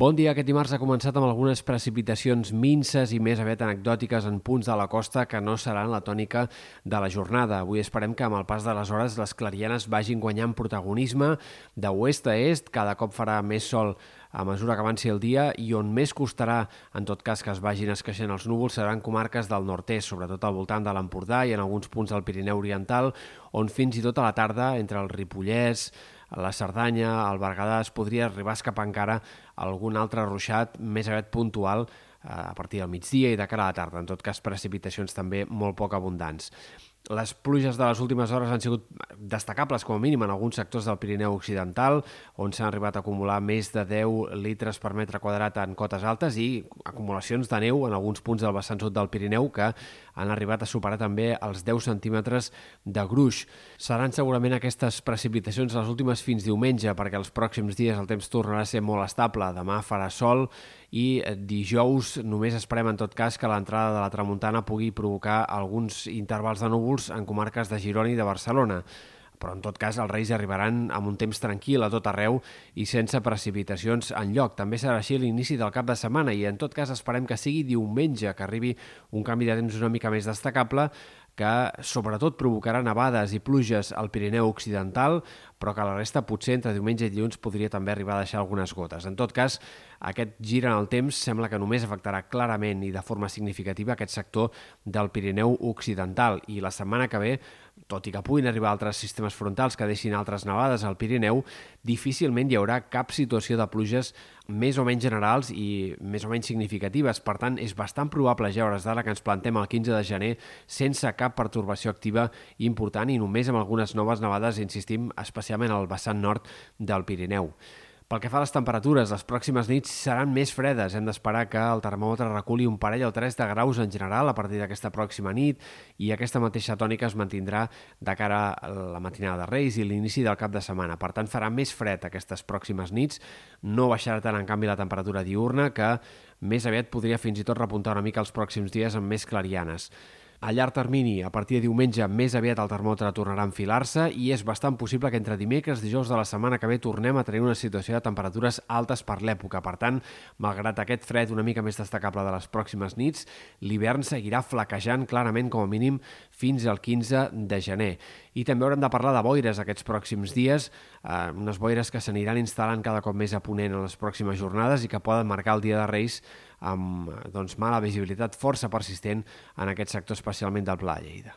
Bon dia. Aquest dimarts ha començat amb algunes precipitacions minces i més aviat anecdòtiques en punts de la costa que no seran la tònica de la jornada. Avui esperem que amb el pas de les hores les clarianes vagin guanyant protagonisme de oest a est. Cada cop farà més sol a mesura que avanci el dia i on més costarà, en tot cas, que es vagin esqueixant els núvols seran comarques del nord-est, sobretot al voltant de l'Empordà i en alguns punts del Pirineu Oriental, on fins i tot a la tarda, entre el Ripollès, la Cerdanya, el Berguedà, es podria arribar a escapar encara algun altre ruixat més aviat puntual eh, a partir del migdia i de cara a la tarda. En tot cas, precipitacions també molt poc abundants. Les pluges de les últimes hores han sigut destacables, com a mínim, en alguns sectors del Pirineu Occidental, on s'han arribat a acumular més de 10 litres per metre quadrat en cotes altes i acumulacions de neu en alguns punts del vessant sud del Pirineu que han arribat a superar també els 10 centímetres de gruix. Seran segurament aquestes precipitacions les últimes fins diumenge, perquè els pròxims dies el temps tornarà a ser molt estable. Demà farà sol i dijous només esperem en tot cas que l'entrada de la tramuntana pugui provocar alguns intervals de núvols en comarques de Girona i de Barcelona però en tot cas els Reis arribaran amb un temps tranquil a tot arreu i sense precipitacions en lloc. També serà així l'inici del cap de setmana i en tot cas esperem que sigui diumenge, que arribi un canvi de temps una mica més destacable que sobretot provocarà nevades i pluges al Pirineu Occidental, però que la resta potser entre diumenge i dilluns podria també arribar a deixar algunes gotes. En tot cas, aquest gir en el temps sembla que només afectarà clarament i de forma significativa aquest sector del Pirineu Occidental i la setmana que ve tot i que puguin arribar altres sistemes frontals que deixin altres nevades al Pirineu, difícilment hi haurà cap situació de pluges més o menys generals i més o menys significatives. Per tant, és bastant probable ja hores d'ara que ens plantem el 15 de gener sense cap pertorbació activa important i només amb algunes noves nevades, insistim, especialment al vessant nord del Pirineu. Pel que fa a les temperatures, les pròximes nits seran més fredes. Hem d'esperar que el termòmetre reculi un parell o tres de graus en general a partir d'aquesta pròxima nit i aquesta mateixa tònica es mantindrà de cara a la matinada de Reis i l'inici del cap de setmana. Per tant, farà més fred aquestes pròximes nits. No baixarà tant, en canvi, la temperatura diurna, que més aviat podria fins i tot repuntar una mica els pròxims dies amb més clarianes. A llarg termini, a partir de diumenge, més aviat el termòmetre tornarà a enfilar-se i és bastant possible que entre dimecres i dijous de la setmana que ve tornem a tenir una situació de temperatures altes per l'època. Per tant, malgrat aquest fred una mica més destacable de les pròximes nits, l'hivern seguirà flaquejant clarament com a mínim fins al 15 de gener. I també haurem de parlar de boires aquests pròxims dies, eh, unes boires que s'aniran instal·lant cada cop més a ponent en les pròximes jornades i que poden marcar el dia de Reis amb doncs, mala visibilitat força persistent en aquest sector, especialment del Pla de Lleida.